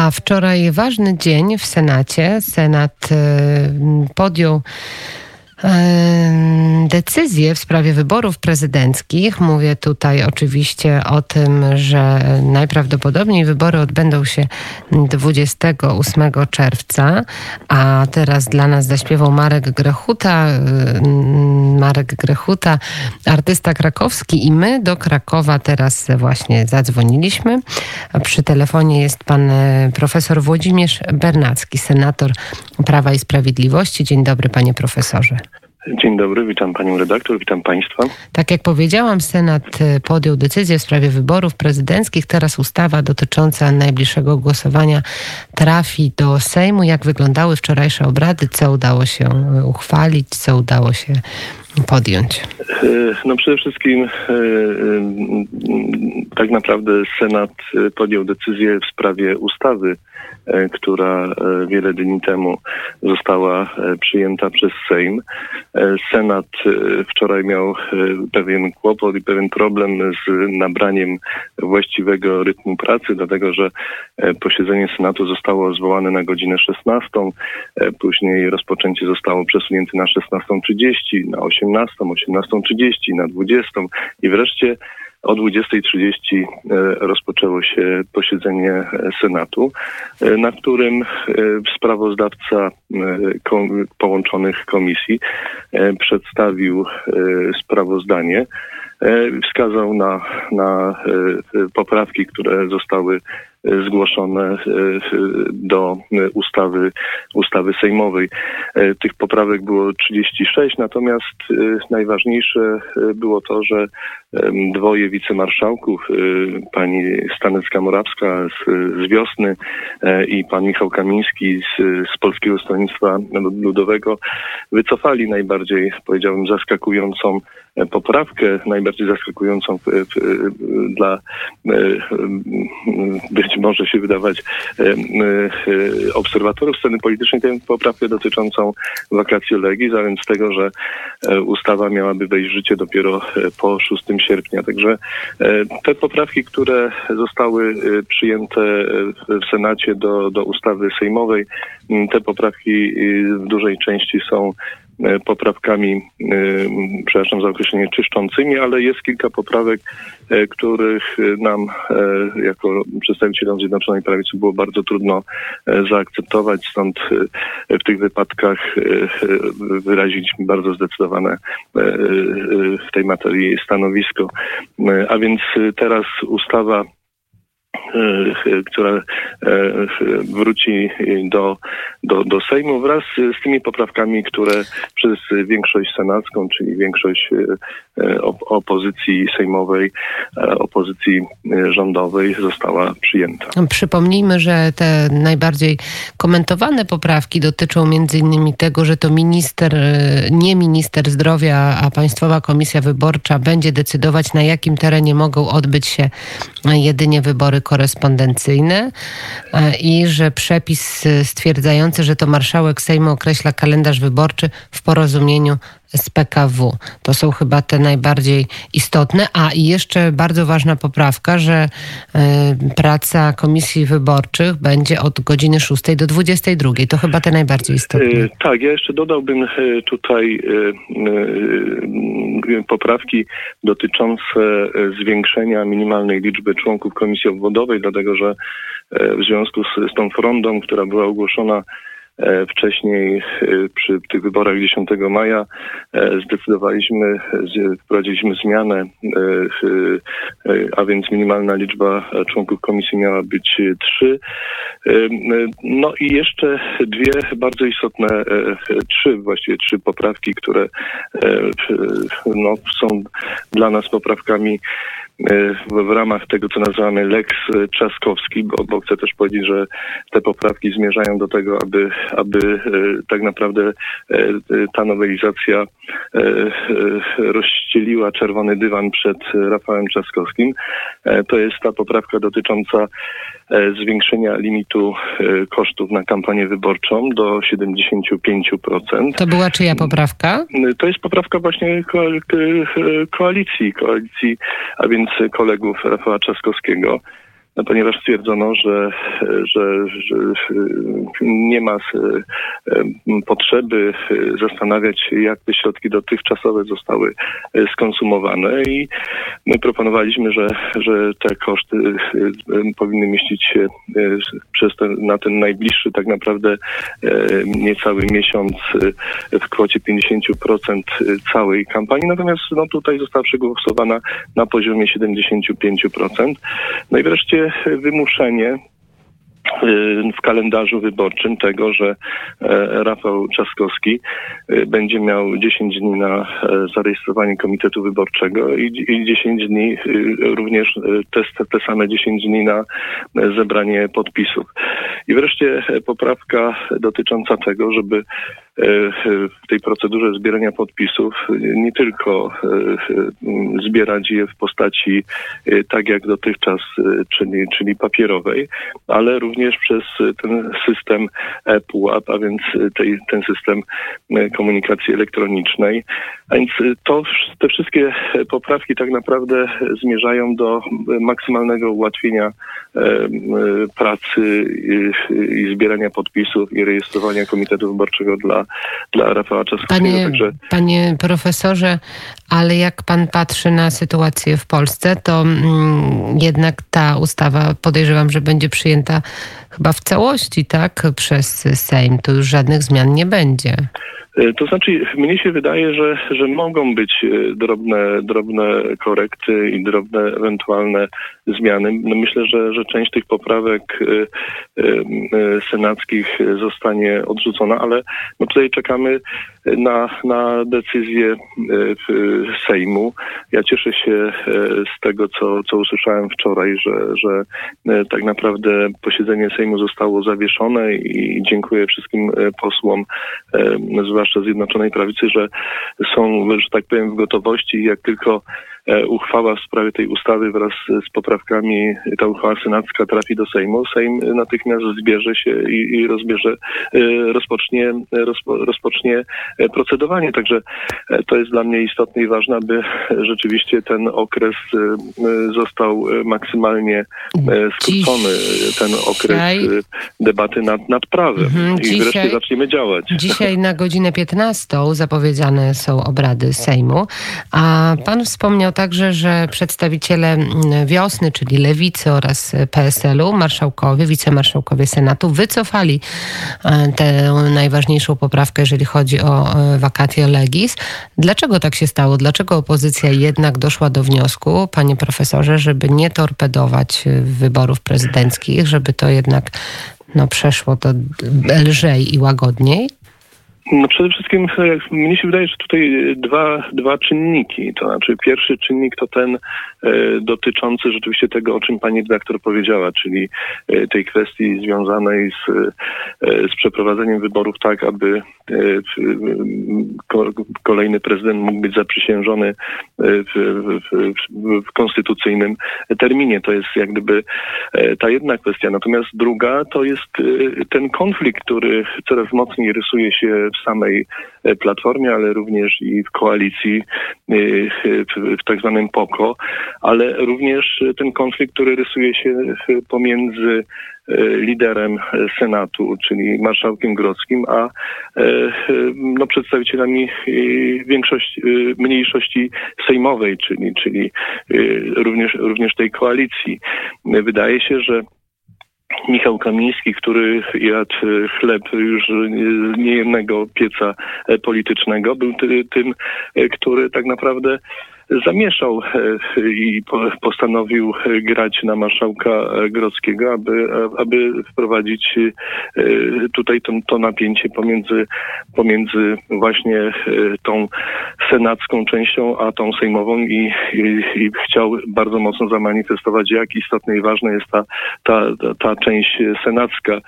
A wczoraj ważny dzień w Senacie. Senat podjął decyzje w sprawie wyborów prezydenckich. Mówię tutaj oczywiście o tym, że najprawdopodobniej wybory odbędą się 28 czerwca, a teraz dla nas zaśpiewał Marek Grechuta, Marek Grechuta, artysta krakowski i my do Krakowa teraz właśnie zadzwoniliśmy. Przy telefonie jest pan profesor Włodzimierz Bernacki, senator Prawa i Sprawiedliwości. Dzień dobry panie profesorze. Dzień dobry, witam panią redaktor, witam państwa. Tak jak powiedziałam, Senat e, podjął decyzję w sprawie wyborów prezydenckich. Teraz ustawa dotycząca najbliższego głosowania trafi do Sejmu. Jak wyglądały wczorajsze obrady? Co udało się e, uchwalić? Co udało się podjąć? E, no przede wszystkim tak naprawdę Senat podjął decyzję w sprawie ustawy E, która e, wiele dni temu została e, przyjęta przez Sejm. Senat wczoraj miał pewien kłopot i pewien problem z nabraniem właściwego rytmu pracy, dlatego że posiedzenie Senatu zostało zwołane na godzinę 16, później rozpoczęcie zostało przesunięte na 16.30, na 18, 18.30, na 20 i wreszcie o 20.30 e, rozpoczęło się posiedzenie e, Senatu, e, na którym sprawozdawca połączonych komisji przedstawił sprawozdanie wskazał na, na poprawki, które zostały zgłoszone e, do ustawy, ustawy sejmowej. E, tych poprawek było 36, natomiast e, najważniejsze było to, że dwoje wicemarszałków, pani Stanecka-Morawska z, z Wiosny i pan Michał Kamiński z, z Polskiego Stronnictwa Ludowego wycofali najbardziej, powiedziałbym, zaskakującą poprawkę, najbardziej zaskakującą w, w, dla być być może się wydawać e, e, obserwatorów sceny politycznej, tę poprawkę dotyczącą vacatio legis, a więc tego, że e, ustawa miałaby wejść w życie dopiero po 6 sierpnia. Także te poprawki, które zostały przyjęte w Senacie do, do ustawy sejmowej, te poprawki w dużej części są E, poprawkami, e, przepraszam za określenie, czyszczącymi, ale jest kilka poprawek, e, których nam jako przedstawicielom Zjednoczonej Prawicy było bardzo trudno zaakceptować, stąd w tych wypadkach wyraziliśmy bardzo zdecydowane w tej materii stanowisko. A więc teraz ustawa E, która e, wróci do, do, do Sejmu wraz z tymi poprawkami, które przez większość senacką, czyli większość e, opozycji sejmowej, opozycji rządowej została przyjęta. Przypomnijmy, że te najbardziej komentowane poprawki dotyczą między innymi tego, że to minister, nie minister zdrowia, a Państwowa Komisja Wyborcza będzie decydować, na jakim terenie mogą odbyć się jedynie wybory korespondencyjne e, i że przepis stwierdzający, że to marszałek Sejmu określa kalendarz wyborczy w porozumieniu z PKW. To są chyba te najbardziej istotne. A i jeszcze bardzo ważna poprawka, że y, praca komisji wyborczych będzie od godziny 6 do 22. To chyba te najbardziej istotne. E, tak, ja jeszcze dodałbym tutaj poprawki dotyczące zwiększenia minimalnej liczby członków komisji obwodowej, dlatego że w związku z, z tą frondą, która była ogłoszona E, wcześniej e, przy tych wyborach 10 maja e, zdecydowaliśmy, wprowadziliśmy zmianę, a więc minimalna liczba członków komisji miała być trzy. No i jeszcze dwie bardzo istotne, trzy, właściwie trzy poprawki, które no, są dla nas poprawkami w ramach tego, co nazywamy Lex Trzaskowski, bo, bo chcę też powiedzieć, że te poprawki zmierzają do tego, aby, aby e, tak naprawdę e, ta nowelizacja e, rozścieliła czerwony dywan przed Rafałem Trzaskowskim. To jest ta poprawka dotycząca zwiększenia limitu kosztów na kampanię wyborczą do 75%. To była czyja poprawka? To jest poprawka właśnie koalicji, koalicji, a więc kolegów Rafała Trzaskowskiego. Ponieważ stwierdzono, że, że, że nie ma potrzeby zastanawiać się, jak te środki dotychczasowe zostały skonsumowane i my proponowaliśmy, że, że te koszty powinny mieścić się przez ten, na ten najbliższy tak naprawdę niecały miesiąc w kwocie 50% całej kampanii, natomiast no, tutaj została przegłosowana na poziomie 75%. No i wreszcie wymuszenie Y, w kalendarzu wyborczym tego, że e, Rafał Trzaskowski y, będzie miał 10 dni na e, zarejestrowanie komitetu wyborczego i 10 dni y, również te, te same 10 dni na zebranie podpisów. I wreszcie poprawka dotycząca tego, żeby w tej procedurze zbierania podpisów nie tylko zbierać je w postaci tak jak dotychczas, czyli, czyli papierowej, ale również przez ten system e-pułap, a więc tej, ten system e, komunikacji elektronicznej. A więc to, te wszystkie poprawki tak naprawdę zmierzają do maksymalnego ułatwienia e, pracy i zbierania podpisów i rejestrowania Komitetu Wyborczego dla, dla Rafała Czaskowskiego. Panie, Także... panie profesorze, ale jak pan patrzy na sytuację w Polsce, to mm, jednak ta ustawa podejrzewam, że będzie przyjęta chyba w całości, tak, przez Sejm. Tu już żadnych zmian nie będzie. E, to znaczy, mnie się wydaje, że, że mogą być e, drobne, drobne korekty i drobne ewentualne zmiany. No myślę, że, że część tych poprawek e, senackich zostanie odrzucona, ale no tutaj czekamy na, na decyzję Sejmu. Ja cieszę się z tego, co, co usłyszałem wczoraj, że, że tak naprawdę posiedzenie Sejmu zostało zawieszone i dziękuję wszystkim posłom, zwłaszcza zwłaszcza Zjednoczonej Prawicy, że są, że tak powiem, w gotowości jak tylko E, uchwała w sprawie tej ustawy wraz z poprawkami, ta uchwała senacka trafi do Sejmu, Sejm natychmiast zbierze się i, i rozbierze, e, rozpocznie, rozpo, rozpocznie e, procedowanie. Także to jest dla mnie istotne i ważne, aby rzeczywiście ten okres został maksymalnie skrócony, ten okres debaty nad, nad prawem. Mhm, I dzisiaj, wreszcie zaczniemy działać. Dzisiaj na godzinę 15 zapowiedziane są obrady Sejmu, a pan wspomniał także, że przedstawiciele wiosny, czyli Lewicy oraz PSL-u, marszałkowie, wicemarszałkowie Senatu wycofali e, tę najważniejszą poprawkę, jeżeli chodzi o wakacje legis. Dlaczego tak się stało? Dlaczego opozycja jednak doszła do wniosku, panie profesorze, żeby nie torpedować wyborów prezydenckich, żeby to jednak no, przeszło to lżej i łagodniej? No przede wszystkim mnie się wydaje, że tutaj dwa, dwa czynniki. To znaczy pierwszy czynnik to ten e, dotyczący rzeczywiście tego, o czym pani redaktor powiedziała, czyli e, tej kwestii związanej z, e, z przeprowadzeniem wyborów tak, aby e, ko, kolejny prezydent mógł być zaprzysiężony w, w, w, w, konstytucyjnym terminie. To jest jak gdyby e, ta jedna kwestia. Natomiast druga to jest e, ten konflikt, który coraz mocniej rysuje się w samej e, Platformie, ale również i w koalicji e, w tak zwanym POKO, ale również ten konflikt, który rysuje się pomiędzy e, liderem Senatu, czyli marszałkiem Grodzkim, a no, przedstawicielami większości, mniejszości sejmowej, czyli, czyli również, również tej koalicji. Wydaje się, że Michał Kamiński, który jadł chleb już z niejednego pieca politycznego, był tym, który tak naprawdę zamieszał e, i postanowił grać na marszałka Grodzkiego, aby, aby wprowadzić e, tutaj to, to napięcie pomiędzy, pomiędzy właśnie e, tą senacką częścią, a tą sejmową i, i, i chciał bardzo mocno zamanifestować, jak istotna i ważna jest ta, ta, ta część senacka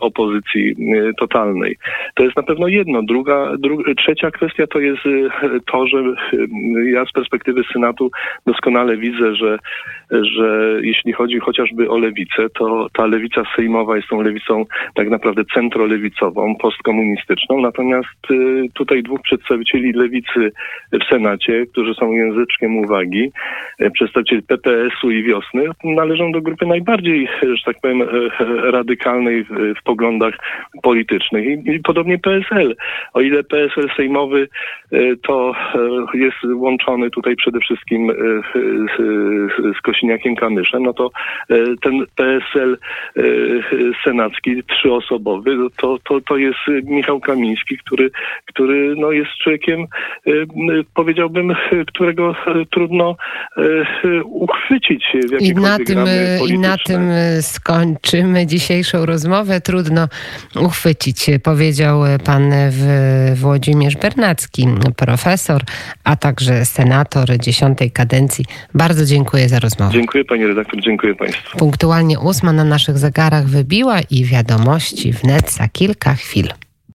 opozycji totalnej. To jest na pewno jedno. Druga trzecia kwestia to jest to, że ja z perspektywy perspektywy Senatu doskonale widzę, że, że jeśli chodzi chociażby o lewicę, to ta lewica sejmowa jest tą lewicą tak naprawdę centrolewicową, postkomunistyczną. Natomiast y, tutaj dwóch przedstawicieli lewicy w Senacie, którzy są języczkiem uwagi, przedstawicieli PPS-u i Wiosny, należą do grupy najbardziej, że tak powiem, radykalnej w poglądach politycznych. I, i podobnie PSL. O ile PSL sejmowy to jest łączony tutaj przede wszystkim z, z Kosiniakiem Kamyszem, no to ten PSL senacki, trzyosobowy, to, to, to jest Michał Kamiński, który, który no jest człowiekiem, powiedziałbym, którego trudno uchwycić w I na tym, I na tym skończymy dzisiejszą rozmowę. Trudno uchwycić, powiedział pan Włodzimierz Bernacki, profesor, a także senator dziesiątej kadencji. Bardzo dziękuję za rozmowę. Dziękuję pani redaktor, dziękuję państwu. Punktualnie ósma na naszych zegarach wybiła i wiadomości wnet za kilka chwil.